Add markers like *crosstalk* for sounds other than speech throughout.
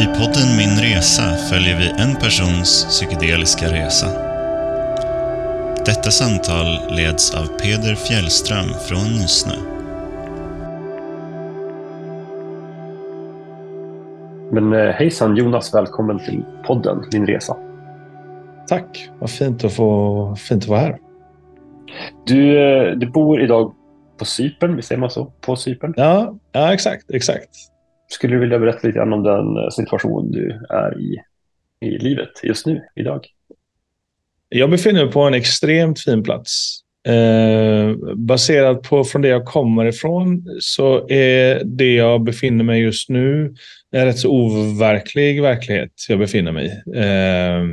I podden Min Resa följer vi en persons psykedeliska resa. Detta samtal leds av Peder Fjällström från Nysnö. Men eh, hejsan Jonas, välkommen till podden Min Resa. Tack, vad fint att få fint att vara här. Du, eh, du bor idag på Cypern, visst säger man så? På Cypern? Ja, ja exakt, exakt. Skulle du vilja berätta lite grann om den eh, situation du är i i livet just nu, idag? Jag befinner mig på en extremt fin plats. Eh, baserat på från det jag kommer ifrån så är det jag befinner mig just nu en rätt så overklig verklighet jag befinner mig i. Eh,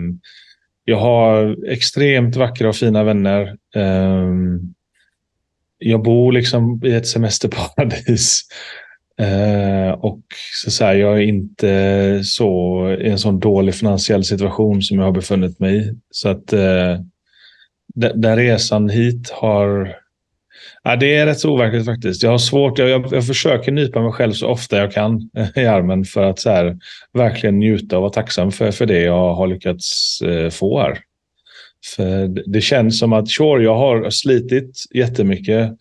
jag har extremt vackra och fina vänner. Eh, jag bor liksom i ett semesterparadis. Eh, och så, så här, jag är inte så i en sån dålig finansiell situation som jag har befunnit mig i. Så att eh, den resan hit har... Ja, det är rätt så overkligt faktiskt. Jag har svårt, jag, jag, jag, försöker nypa mig själv så ofta jag kan eh, i armen för att så här, verkligen njuta och vara tacksam för, för det jag har lyckats eh, få här. För det känns som att sure, jag har slitit jättemycket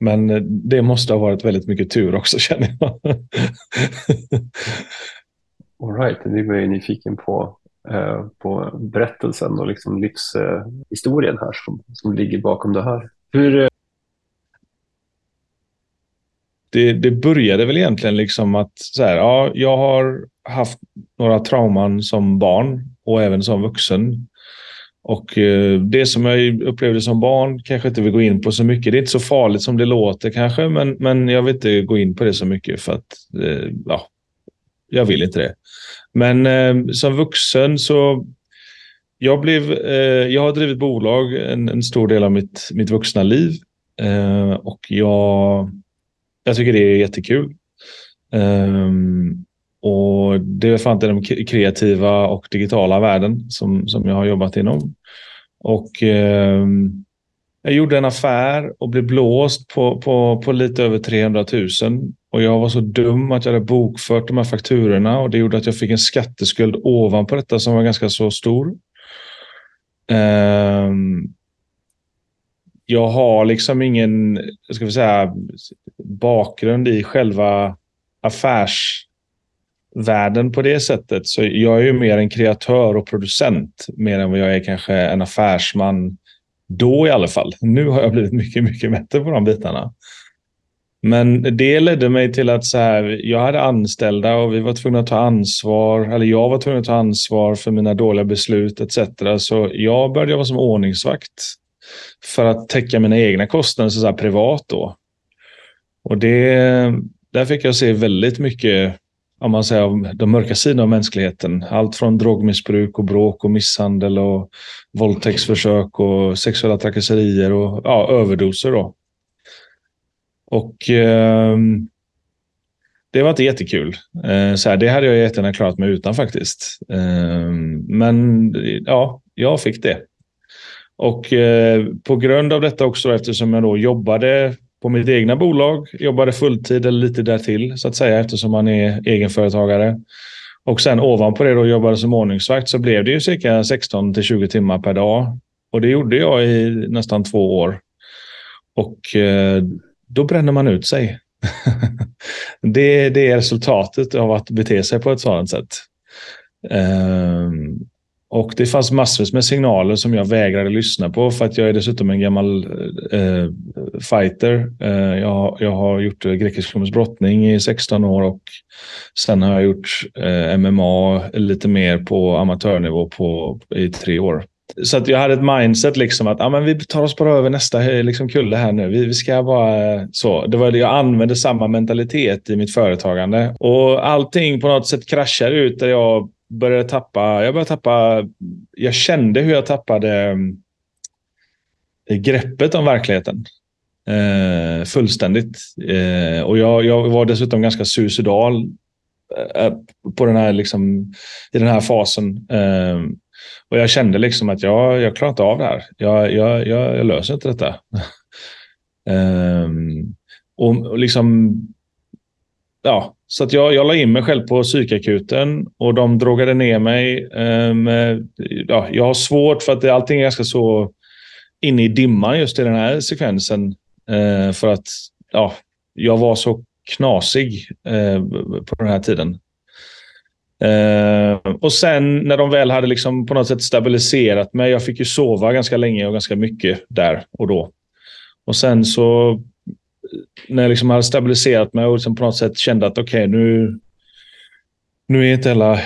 men det måste ha varit väldigt mycket tur också *laughs* känner jag. All right, nu är jag nyfiken på, eh, på berättelsen och liksom livshistorien eh, här som, som ligger bakom det här. Hur, eh... det, det började väl egentligen liksom att så här, ja, jag har haft några trauman som barn och även som vuxen. Och eh, det som jag upplevde som barn kanske inte vill gå in på så mycket. Det är inte så farligt som det låter kanske, men, men jag vill inte gå in på det så mycket för att eh, ja, jag vill inte det. Men eh, som vuxen så jag, blev, eh, jag har drivit bolag en, en, stor del av mitt, mitt vuxna liv och jag, jag tycker det är jättekul. Ehm, och det är fan den kreativa och digitala världen som, som jag har jobbat inom. Och eh, jag gjorde en affär och blev blåst på, på, på lite över 300 000. Och jag var så dum att jag hade bokfört de här fakturorna och det gjorde att jag fick en skatteskuld ovanpå detta som var ganska så stor. Eh, jag har liksom ingen ska vi säga, bakgrund i själva affärs världen på det sättet. Så jag är ju mer en kreatör och producent mer än vad jag är kanske en affärsman. Då i alla fall. Nu har jag blivit mycket, mycket bättre på de bitarna. Men det ledde mig till att så här, jag hade anställda och vi var tvungna att ta ansvar, eller jag var tvungen att ta ansvar för mina dåliga beslut etc. Så jag började jobba som ordningsvakt för att täcka mina egna kostnader så, så privat då. Och det, där fick jag se väldigt mycket om man säger, de mörka sidorna av mänskligheten. Allt från drogmissbruk och bråk och misshandel och våldtäktsförsök och sexuella trakasserier och ja, överdoser. Då. Och eh, det var inte jättekul. Eh, så här, det hade jag jättegärna klarat mig utan faktiskt. Eh, men ja, jag fick det. Och eh, på grund av detta också, eftersom jag då jobbade på mitt egna bolag. Jobbade fulltid eller lite därtill så att säga eftersom man är egenföretagare. Och sen ovanpå det då jobbade som ordningsvakt så blev det ju cirka 16 till 20 timmar per dag. Och det gjorde jag i nästan två år. Och eh, då bränner man ut sig. *laughs* det, det är resultatet av att bete sig på ett sådant sätt. Ehm, och det fanns massvis med signaler som jag vägrade lyssna på för att jag är dessutom en gammal eh, fighter. Eh, jag, jag har gjort eh, grekisk brottning i 16 år och sen har jag gjort eh, MMA lite mer på amatörnivå på, i tre år. Så att jag hade ett mindset liksom att ah, men vi tar oss bara över nästa eh, liksom, kulle här nu. Vi, vi ska bara eh, så. Det var det jag använde samma mentalitet i mitt företagande och allting på något sätt kraschade ut där jag började tappa, jag började tappa, jag kände hur jag tappade mm, greppet om verkligheten. Eh, fullständigt. Eh, och jag, jag var dessutom ganska suicidal eh, eh, på den här, liksom, i den här fasen. Eh, och jag kände liksom att jag, jag klarar inte av det här. Jag, jag, jag, jag löser inte detta. *laughs* Eh, och, och liksom, ja, så att jag, jag la in mig själv på psykakuten och de drogade ner mig. Um, ja, jag har svårt för att det, allting är ganska så inne i dimman just i den här sekvensen. Uh, för att ja, jag var så knasig uh, på den här tiden. Uh, och sen när de väl hade liksom på något sätt stabiliserat mig. Jag fick ju sova ganska länge och ganska mycket där och då. Och sen så när jag liksom hade stabiliserat mig och liksom på något sätt kände att okej, okay, nu, nu är inte hela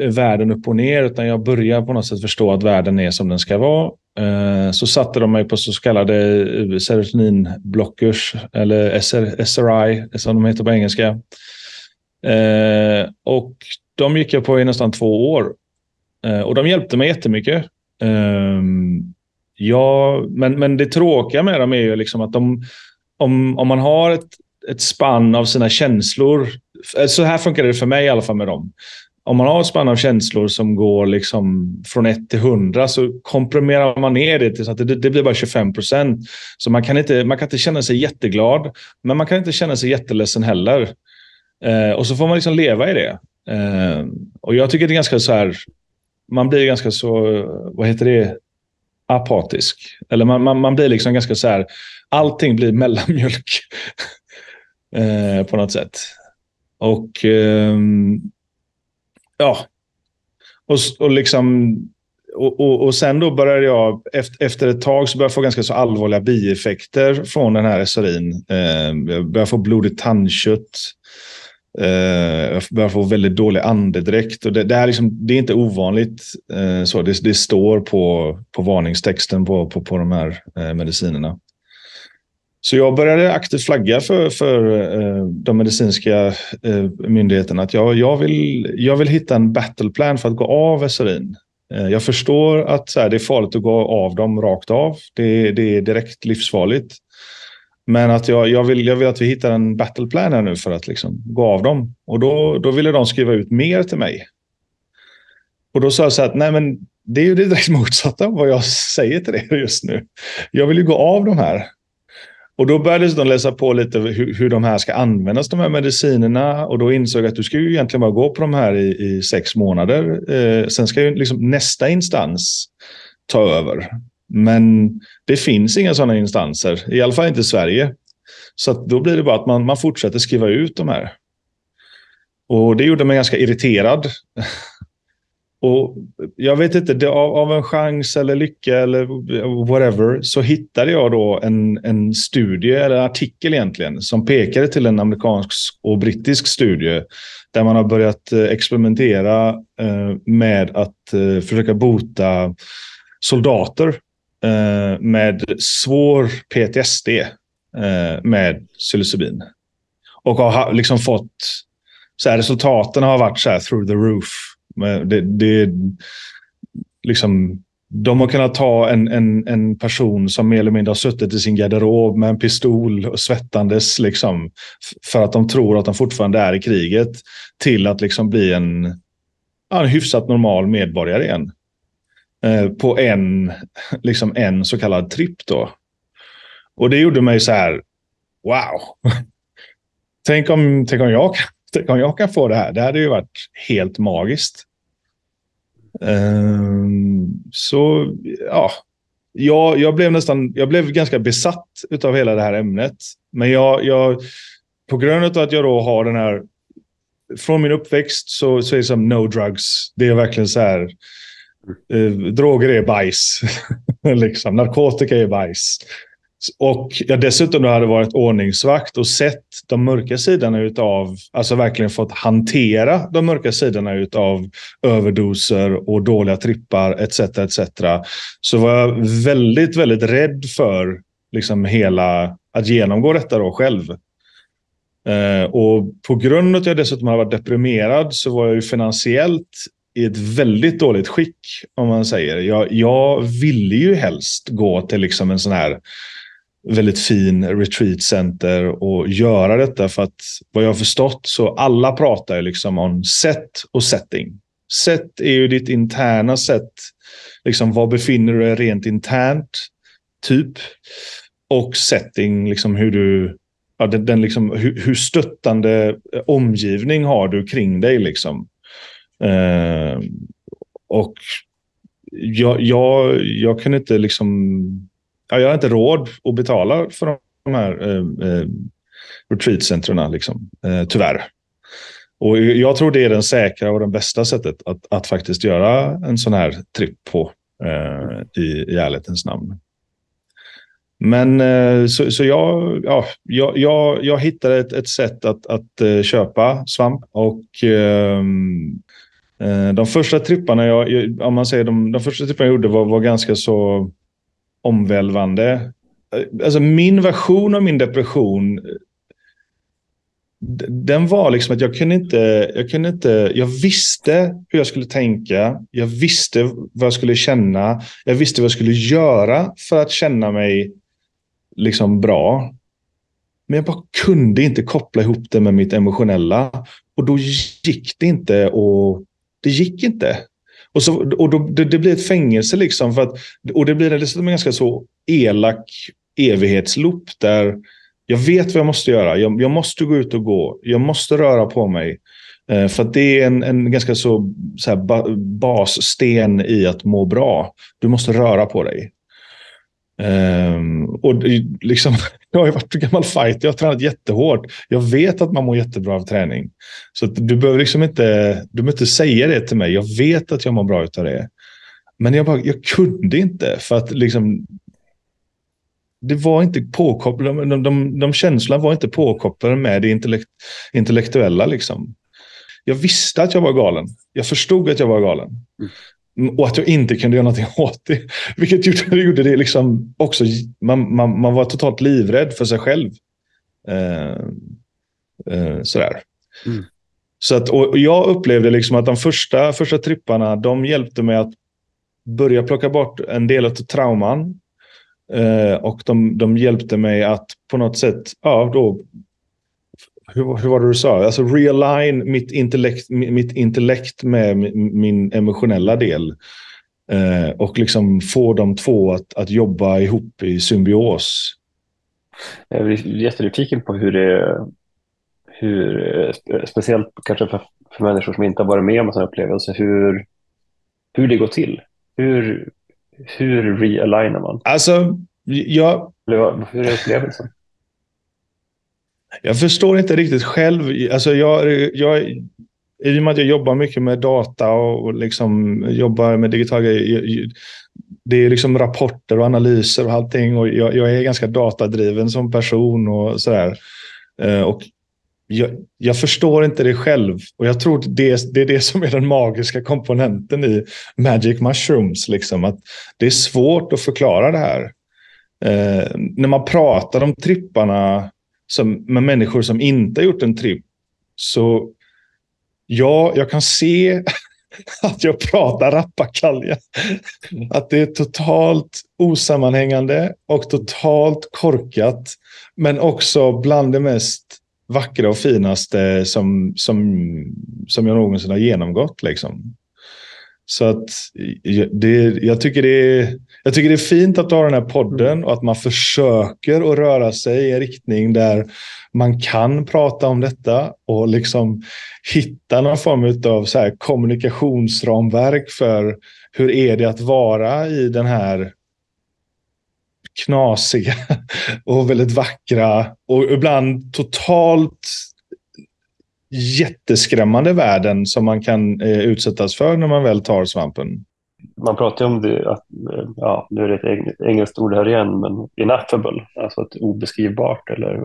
världen upp och ner, utan jag börjar på något sätt förstå att världen är som den ska vara. Eh, så satte de mig på så kallade serotoninblockers, eller SRI, som de heter på engelska. Eh, och de gick jag på i nästan två år. Eh, och de hjälpte mig jättemycket. Ja, men, men det tråkiga med dem är ju liksom att de, om, om man har ett, ett spann av sina känslor. Eh, så här funkar det för mig i alla fall med dem. Om man har ett spann av känslor som går liksom från 1 till 100 så komprimerar man ner det till att det, det blir bara 25 procent. Så man kan, inte, man kan inte känna sig jätteglad, men man kan inte känna sig jätteledsen heller. Eh, och så får man liksom leva i det. Eh, och jag tycker det är ganska så här, man blir ganska så, vad heter det, apatisk. Eller man, man, man blir liksom ganska så här, allting blir *laughs* mellanmjölk eh, på något sätt. Och eh, ja, och, och liksom och, och, och, sen då började jag, efter, efter ett tag, så började jag få ganska så allvarliga bieffekter från den här SRIn. Eh, jag började få blodigt tandkött. Eh, jag börjar få väldigt dålig andedräkt. Och det, det, är liksom, det är inte ovanligt. Eh, så det, det, står på, på varningstexten på, på, på de här eh, medicinerna. Så jag började aktivt flagga för, för de medicinska myndigheterna att jag, jag, vill, jag vill hitta en battleplan för att gå av SRIn. Jag förstår att så här, det är farligt att gå av dem rakt av. Det, det är direkt livsfarligt. Men att jag, jag, vill, jag vill att vi hittar en battleplan här nu för att liksom gå av dem. Och då, då ville de skriva ut mer till mig. Och då sa jag så här att nej men det är ju det direkt motsatta av vad jag säger till er just nu. Jag vill ju gå av de här. Och då började de läsa på lite hur, hur de här ska användas, de här medicinerna. Och då insåg jag att du ska ju egentligen bara gå på de här i, i sex månader. Eh, sen ska ju liksom nästa instans ta över. Men det finns inga sådana instanser, i alla fall inte i Sverige. Så då blir det bara att man, man fortsätter skriva ut de här. Och det gjorde mig ganska irriterad. *laughs* Och jag vet inte, det, av, av, en chans eller lycka eller whatever så hittade jag då en, en studie, eller en artikel egentligen, som pekade till en amerikansk och brittisk studie där man har börjat eh, experimentera eh, med att eh, försöka bota soldater Eh, med svår PTSD eh, med psilocybin. Och har liksom fått, så här, resultaten har varit så här through the roof. Det, det, liksom, de har kunnat ta en, en, en person som mer eller mindre har suttit i sin garderob med en pistol och svettandes liksom, för att de tror att de fortfarande är i kriget till att liksom bli en, en hyfsat normal medborgare igen. Eh, på en, liksom en så kallad tripp. Då. Och det gjorde mig så här, wow. tänk, om, tänk, om jag, tänk om jag kan få det här. Det hade ju varit helt magiskt. Um, så ja, jag, jag blev nästan, jag blev ganska besatt av hela det här ämnet. Men jag, jag, på grund av att jag då har den här, från min uppväxt så, så är det som no drugs. Det är verkligen så här, eh, droger är bajs. *laughs* liksom. Narkotika är bajs. Och jag dessutom då hade varit ordningsvakt och sett de mörka sidorna utav, alltså verkligen fått hantera de mörka sidorna utav överdoser och dåliga trippar etc. etc. Så var jag väldigt, väldigt rädd för liksom hela, att genomgå detta då själv. Eh, och på grund av att jag dessutom har varit deprimerad så var jag ju finansiellt i ett väldigt dåligt skick, om man säger. Jag, jag ville ju helst gå till liksom en sån här väldigt fin retreat center och göra detta för att vad jag har förstått så alla pratar liksom om set och setting. Set är ju ditt interna sätt. Liksom var befinner du dig rent internt? Typ. Och setting, liksom hur du ja, den, den liksom, hur, hur stöttande omgivning har du kring dig. Liksom. Eh, och jag, jag, jag kan inte liksom... Jag har inte råd att betala för de här eh, eh, retreatcentren, liksom, eh, tyvärr. Och jag tror det är den säkra och den bästa sättet att, att faktiskt göra en sån här tripp på eh, i, i ärlighetens namn. Men eh, så, så jag, ja, jag, jag, jag hittade ett, ett sätt att, att eh, köpa svamp och ehm, Eh, de första tripparna jag, om man säger de, de första tripparna jag gjorde var, var ganska så omvälvande. Eh, alltså min version av min depression den var liksom att jag kunde inte, jag kunde inte, jag visste hur jag skulle tänka. Jag visste vad jag skulle känna. Jag visste vad jag skulle göra för att känna mig liksom bra. Men jag bara kunde inte koppla ihop det med mitt emotionella. Och då gick det inte att det gick inte. Och, så, och då, det, det blir ett fängelse liksom. För att, och det blir dessutom en ganska så elak evighetsloop där jag vet vad jag måste göra. Jag, jag måste gå ut och gå. Jag måste röra på mig. Eh, för det är en, en ganska så, så här, ba, bassten i att må bra. Du måste röra på dig. Um, och liksom, jag har ju varit gammal fighter, jag har tränat jättehårt. Jag vet att man mår jättebra av träning. Så du behöver liksom inte, du behöver inte säga det till mig. Jag vet att jag mår bra av det. Men jag, bara, jag kunde inte för att liksom, det var inte påkopplat, de, de, de känslorna var inte påkopplade med det intellekt, intellektuella. Liksom. Jag visste att jag var galen. Jag förstod att jag var galen. Mm. Och att jag inte kunde göra någonting *laughs* åt det. Vilket gjorde, *laughs* gjorde det liksom också... Man, man, man var totalt livrädd för sig själv. Eh, eh, sådär. Mm. Så att, och jag upplevde liksom att de första, första tripparna de hjälpte mig att börja plocka bort en del av trauman. Eh, och de, de hjälpte mig att på något sätt ja, då hur, hur var det du sa? Alltså realign mitt intellekt, mitt intellekt med min emotionella del. Eh, och liksom få de två att, att jobba ihop i symbios. Jag är jättenyfiken på hur det hur, speciellt kanske för, för människor som inte har varit med om en sån upplevelse, hur, hur det går till. Hur, hur realignar man? Alltså, jag... Hur är upplevelsen? Jag förstår inte riktigt själv. Alltså jag, jag, I och med att jag jobbar mycket med data och liksom jobbar med digitala grejer. Det är liksom rapporter och analyser och allting. Och jag, jag är ganska datadriven som person och sådär. Eh, och jag, jag, förstår inte det själv. Och jag tror det, det är det som är den magiska komponenten i Magic Mushrooms. Liksom, att det är svårt att förklara det här. Eh, när man pratar om tripparna som, med människor som inte gjort en tripp. Så ja, jag kan se *laughs* att jag pratar rappakalja. Att det är totalt osammanhängande och totalt korkat. Men också bland det mest vackra och finaste som, som, som jag någonsin har genomgått. Liksom. Så att det, jag, tycker det är, jag tycker det är fint att ha den här podden och att man försöker att röra sig i en riktning där man kan prata om detta och liksom hitta någon form av så här kommunikationsramverk för hur är det att vara i den här knasiga *laughs* och väldigt vackra och ibland totalt jätteskrämmande världen som man kan eh, utsättas för när man väl tar svampen. Man pratar ju om det, att, eh, ja, nu är det ett engelskt ord här igen, men ineffable, alltså ett obeskrivbart eller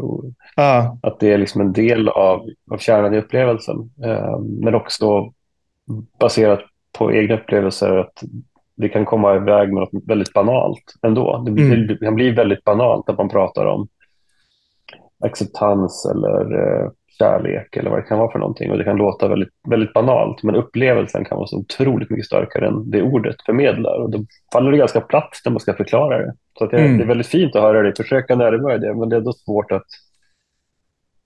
ah. att det är liksom en del av, av kärnan i upplevelsen. Eh, men också baserat på egna upplevelser att det kan komma iväg med något väldigt banalt ändå. Det, blir, mm. det kan bli väldigt banalt när man pratar om acceptans eller eh, kärlek eller vad det kan vara för någonting. Och det kan låta väldigt, väldigt banalt, men upplevelsen kan vara så otroligt mycket starkare än det ordet förmedlar. Och då faller det ganska platt när man ska förklara det. Så det, mm. det, är väldigt fint att höra dig försöka närma det, men det är då svårt att,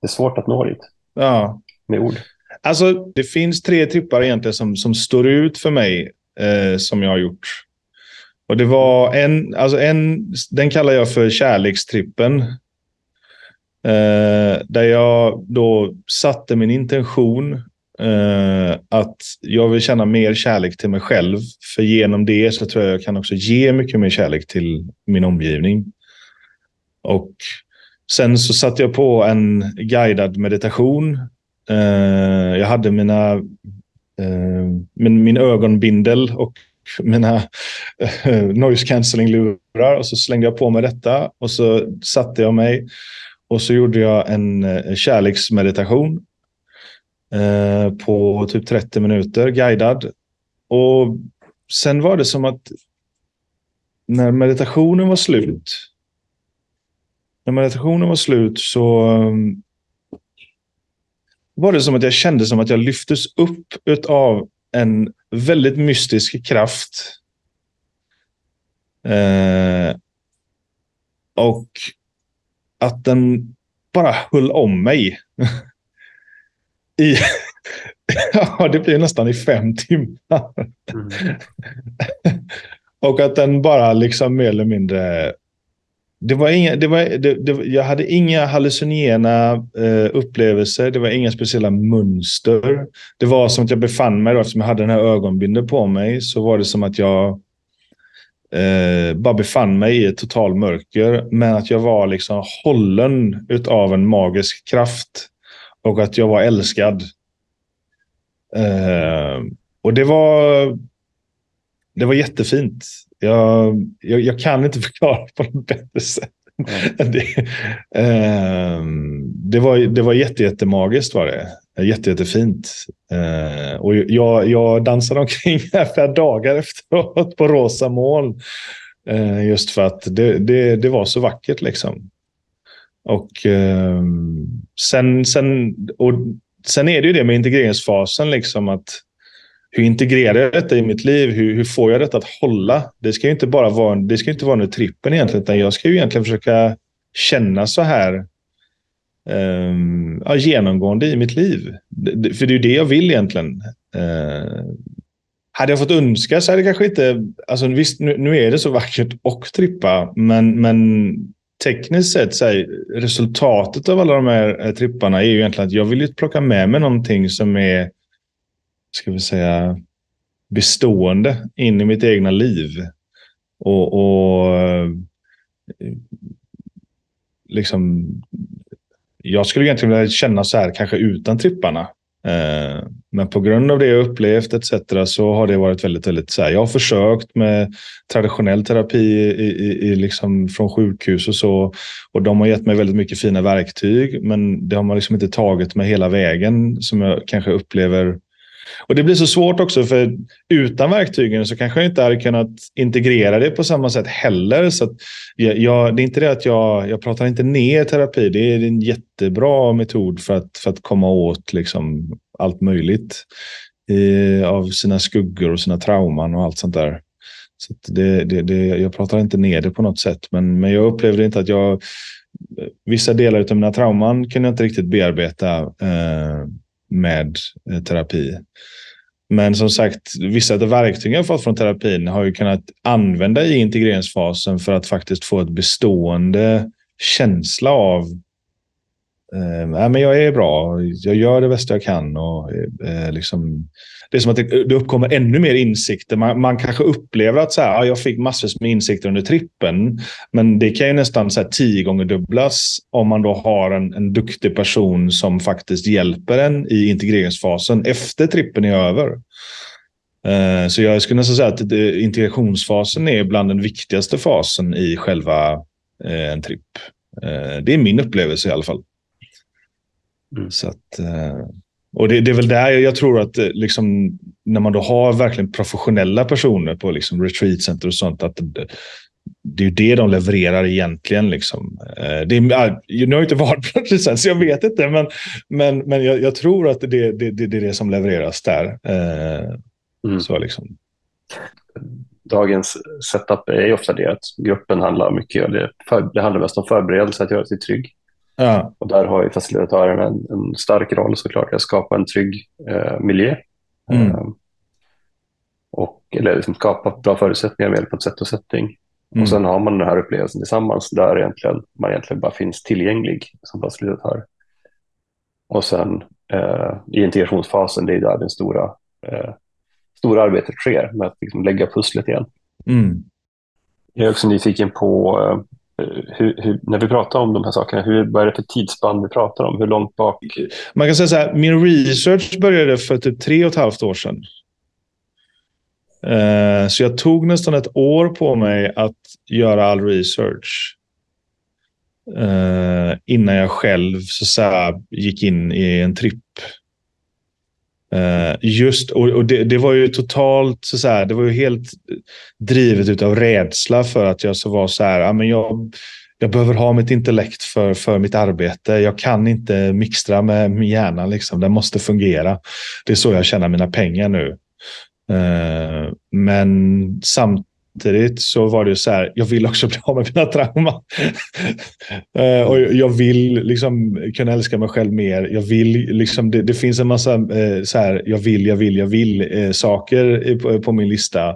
det är svårt att nå dit ja. med ord. Alltså, det finns tre trippar egentligen som, som står ut för mig eh, som jag har gjort. Och det var en, alltså en, den kallar jag för kärlekstrippen. Eh, där jag då satte min intention eh, att jag vill känna mer kärlek till mig själv. För genom det så tror jag jag kan också ge mycket mer kärlek till min omgivning. Och sen så satte jag på en guidad meditation. Eh, jag hade mina, eh, min, min ögonbindel och mina eh, noise cancelling-lurar och så slängde jag på mig detta och så satte jag mig och så gjorde jag en eh, kärleksmeditation eh, på typ 30 minuter guidad. Och sen var det som att när meditationen var slut när meditationen var slut så eh, var det som att jag kände som att jag lyftes upp av en väldigt mystisk kraft. Eh, och att den bara höll om mig. I, *laughs* ja, det blir nästan i fem timmar. Mm. och att den bara liksom mer eller mindre det var inga, det var, det, det, jag hade inga hallucinogena eh, upplevelser. Det var inga speciella mönster. Det var som att jag befann mig, då, eftersom jag hade den här ögonbindeln på mig, så var det som att jag eh, bara befann mig i ett total mörker. Men att jag var liksom hållen av en magisk kraft. Och att jag var älskad. Eh, och det var, det var jättefint. Jag, jag, jag, kan inte *laughs* förklara på något bättre sätt. Mm. det, eh, det, var, det var jätte, jättemagiskt var det. Jätte, jättefint. Eh, och jag, jag dansade omkring här *laughs* flera dagar efteråt på rosa moln. Eh, just för att det, det, det var så vackert liksom. Och eh, sen, sen, och sen är det ju det med integreringsfasen. Liksom att hur integrerar jag detta i mitt liv? Hur, hur får jag detta att hålla? Det ska ju inte bara vara, det ska inte vara under trippen egentligen, utan jag ska ju egentligen försöka känna så här eh, genomgående i mitt liv. För det är ju det jag vill egentligen. Eh, hade jag fått önska så hade det kanske inte... Alltså visst, nu, nu är det så vackert och trippa, men, men tekniskt sett, så här, resultatet av alla de här eh, tripparna är ju egentligen att jag vill plocka med mig någonting som är ska vi säga, bestående in i mitt egna liv. Och, och eh, liksom, jag skulle egentligen vilja känna så här, kanske utan tripparna. Eh, men på grund av det jag upplevt etc. så har det varit väldigt, väldigt så här. Jag har försökt med traditionell terapi i, i, i liksom från sjukhus och så. Och de har gett mig väldigt mycket fina verktyg. Men det har man liksom inte tagit med hela vägen som jag kanske upplever och Det blir så svårt också, för utan verktygen så kanske jag inte hade kunnat integrera det på samma sätt heller. Så jag, jag, det är inte det att jag, jag pratar inte ner terapi. Det är en jättebra metod för att, för att komma åt liksom allt möjligt i, av sina skuggor och sina trauman och allt sånt där. Så det, det, det, jag pratar inte ner det på något sätt, men, men jag upplevde inte att jag... Vissa delar av mina trauman kunde jag inte riktigt bearbeta. Eh, med eh, terapi. Men som sagt, vissa av verktygen jag fått från terapin har jag kunnat använda i integreringsfasen för att faktiskt få ett bestående känsla av eh, men jag är bra, jag gör det bästa jag kan. Och, eh, liksom, det är som att det, det uppkommer ännu mer insikter. Man, man kanske upplever att så här, ja, jag fick massvis med insikter under trippen. Men det kan ju nästan så här, tio gånger dubblas om man då har en, en duktig person som faktiskt hjälper en i integreringsfasen efter trippen är över. Eh, så jag skulle nästan säga att det, integrationsfasen är bland den viktigaste fasen i själva eh, en tripp. Ehm, det är min upplevelse i alla fall. Mm. Så att, och det, det, är väl där jag tror att eh, liksom, när man då har verkligen professionella personer på liksom retreatcenter och sånt, att det, är ju det de levererar egentligen. Liksom. Eh, det är, nu har jag inte *laughs* varit på retreatcenter, så jag vet inte, men, men, men jag, jag tror att det, det, det, det är det som levereras där. Eh, mm. Så liksom. Dagens setup är ju ofta det att gruppen handlar mycket, det, för, det handlar mest om förberedelse, att göra sig trygg. Ja. Och där har ju facilitatören en, en stark roll såklart, att skapa en trygg eh, miljö. Mm. Eh, och, eller liksom skapa bra förutsättningar med hjälp av sätt och setting. Mm. Och sen har man den här upplevelsen tillsammans där egentligen, man egentligen bara finns tillgänglig som Basilidet har. Och sen eh, i integrationsfasen, det är där det stora, eh, stora arbetet sker med att liksom lägga pusslet igen. Mm. Jag är också nyfiken på eh, hur, hur, när vi pratar om de här sakerna, hur, vad är det för tidsspann vi pratar om? Hur långt bak? Man kan säga så här, min research började för typ tre och ett halvt år sedan. Eh, så jag tog nästan ett år på mig att göra all research. Eh, innan jag själv så, så här, gick in i en tripp. Uh, just, och, och det, det, var ju totalt, så, så här, det var ju helt drivet av rädsla för att jag så var så här, ja, men jag, jag behöver ha mitt intellekt för, för mitt arbete. Jag kan inte mixtra med min hjärna. Liksom. Den måste fungera. Det är så jag tjänar mina pengar nu. Uh, men samt, samtidigt så var det ju så här, jag vill också bli av med mina trauman. *laughs* Eh, och jag vill liksom kunna älska mig själv mer. Jag vill, liksom, det, det finns en massa eh, så här, jag vill, jag vill, jag vill eh, saker på, på, min lista.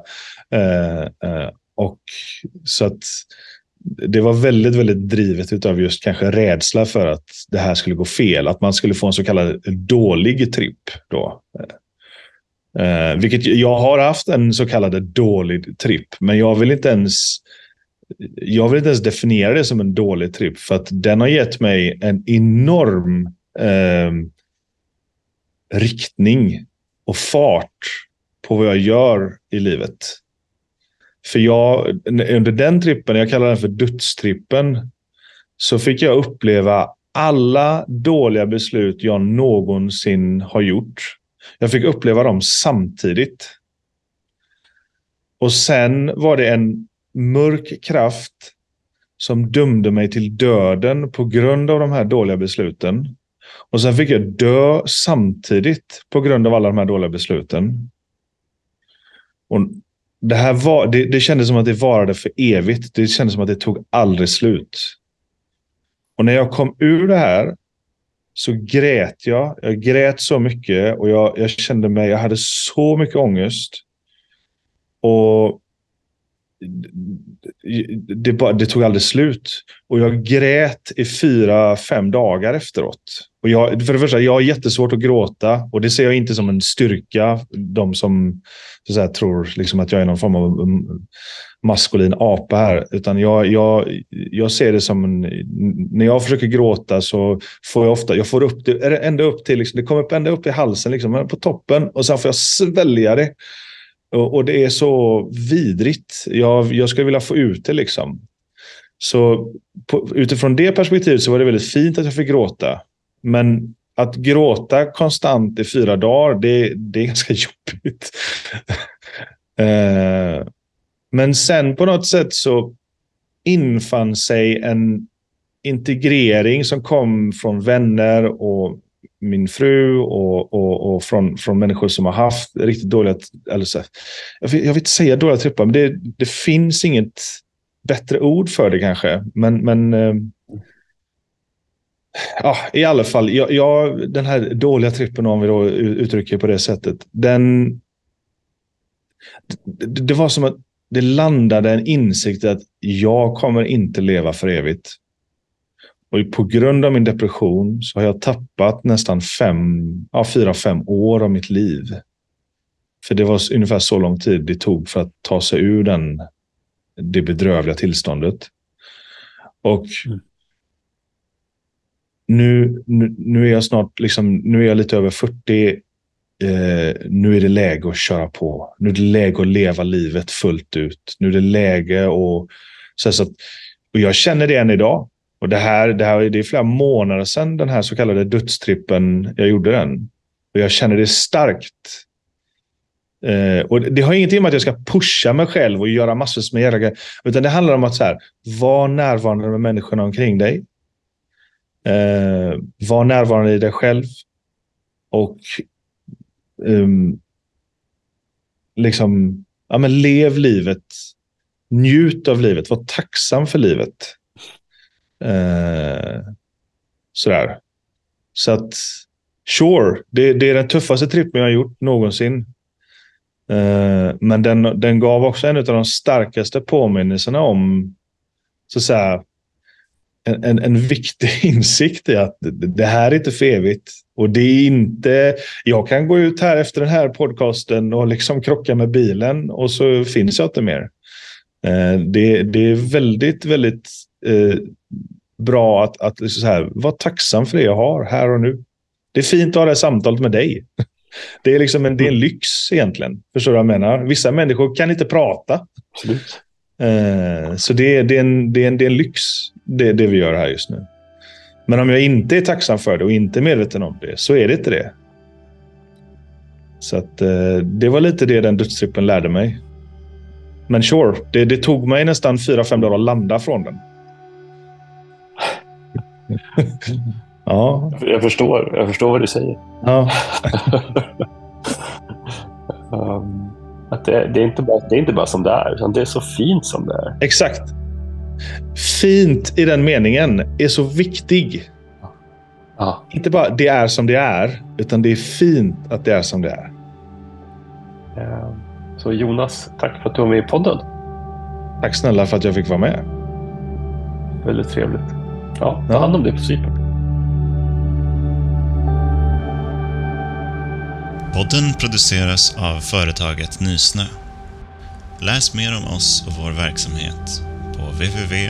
Eh, eh, och så att det var väldigt, väldigt drivet av just kanske rädsla för att det här skulle gå fel. Att man skulle få en så kallad dålig tripp. Då. Eh, Eh, vilket jag har haft en så kallad dålig tripp, men jag vill inte ens jag vill inte ens definiera det som en dålig tripp för att den har gett mig en enorm eh, riktning och fart på vad jag gör i livet. För jag, under den trippen, jag kallar den för dödstrippen, så fick jag uppleva alla dåliga beslut jag någonsin har gjort jag fick uppleva dem samtidigt. Och sen var det en mörk kraft som dömde mig till döden på grund av de här dåliga besluten. Och sen fick jag dö samtidigt på grund av alla de här dåliga besluten. Och det, här var, det, det kändes som att det varade för evigt. Det kändes som att det tog aldrig slut. Och när jag kom ur det här så grät jag. Jag grät så mycket och jag, jag kände mig, jag hade så mycket ångest. Och det, bara, det tog aldrig slut. Och jag grät i fyra, fem dagar efteråt. Och jag, för det första, jag har jättesvårt att gråta och det ser jag inte som en styrka. De som så att säga, tror liksom att jag är någon form av mm, maskulin apa här. Utan jag, jag, jag ser det som en, när jag försöker gråta så får jag ofta, jag får upp det, ända upp till, liksom, det kommer upp ända upp i halsen, liksom, på toppen och sen får jag svälja det. Och, och det är så vidrigt. Jag, jag skulle vilja få ut det liksom. Så på, utifrån det perspektivet så var det väldigt fint att jag fick gråta. Men att gråta konstant i fyra dagar, det, det är ganska *laughs* jobbigt. *laughs* eh, men sen på något sätt så infann sig en integrering som kom från vänner och min fru och, och, och från, från människor som har haft riktigt dåliga... Eller så, jag, vill, jag vill inte säga dåliga trippar, men det, det finns inget bättre ord för det kanske. Men, men eh, ja, i alla fall, jag, jag, den här dåliga trippen, om vi då uttrycker på det sättet, den... Det, det var som att det landade en insikt att jag kommer inte leva för evigt. Och på grund av min depression så har jag tappat nästan fem, ja, fyra, fem år av mitt liv. För det var ungefär så lång tid det tog för att ta sig ur den, det bedrövliga tillståndet. Och mm. nu, nu, nu, är jag snart, liksom, nu är jag lite över 40 eh, nu är det läge att köra på. Nu är det läge att leva livet fullt ut. Nu är det läge att... Så, så att, och jag känner det än idag. Och det här, det här det är flera månader sedan den här så kallade dödstrippen, jag gjorde den. Och jag känner det starkt. Eh, och det har ingenting med att jag ska pusha mig själv och göra massor med jävla Utan det handlar om att så här, vara närvarande med människorna omkring dig. Eh, var närvarande i dig själv. Och um, liksom, ja, men lev livet. Njut av livet. Var tacksam för livet. Eh, sådär. Så att, sure, det, det, är den tuffaste trippen jag har gjort någonsin. Eh, men den, den gav också en av de starkaste påminnelserna om så att säga, en, en, en viktig *laughs* insikt i att det här är inte för evigt. Och det är inte... Jag kan gå ut här efter den här podcasten och liksom krocka med bilen och så finns jag inte mer. Eh, det, det är väldigt, väldigt eh, bra att, att så här, vara tacksam för det jag har här och nu. Det är fint att ha det här samtalet med dig. *laughs* Det är, liksom en, det är en lyx egentligen. Förstår du vad jag menar? Vissa människor kan inte prata. Absolut. Eh, så det, det, är en, det, är en, det är en lyx, det, det vi gör här just nu. Men om jag inte är tacksam för det och inte är medveten om det, så är det inte det. Så att, eh, det var lite det den dödstrippen lärde mig. Men sure, det, det tog mig nästan fyra fem dagar att landa från den. Ja. Jag förstår. Jag förstår vad du säger. Ja. *laughs* um, att det, det, är inte bara, det är inte bara som det är, utan det är så fint som det är. Exakt. Fint i den meningen är så viktig. Ja. Inte bara det är som det är, utan det är fint att det är som det är. Så Jonas, tack för att du var med i podden. Tack snälla för att jag fick vara med. Väldigt trevligt. Ja, ta hand om det på Cypern. Podden produceras av företaget Nysnö. Läs mer om oss och vår verksamhet på www.nysnö.se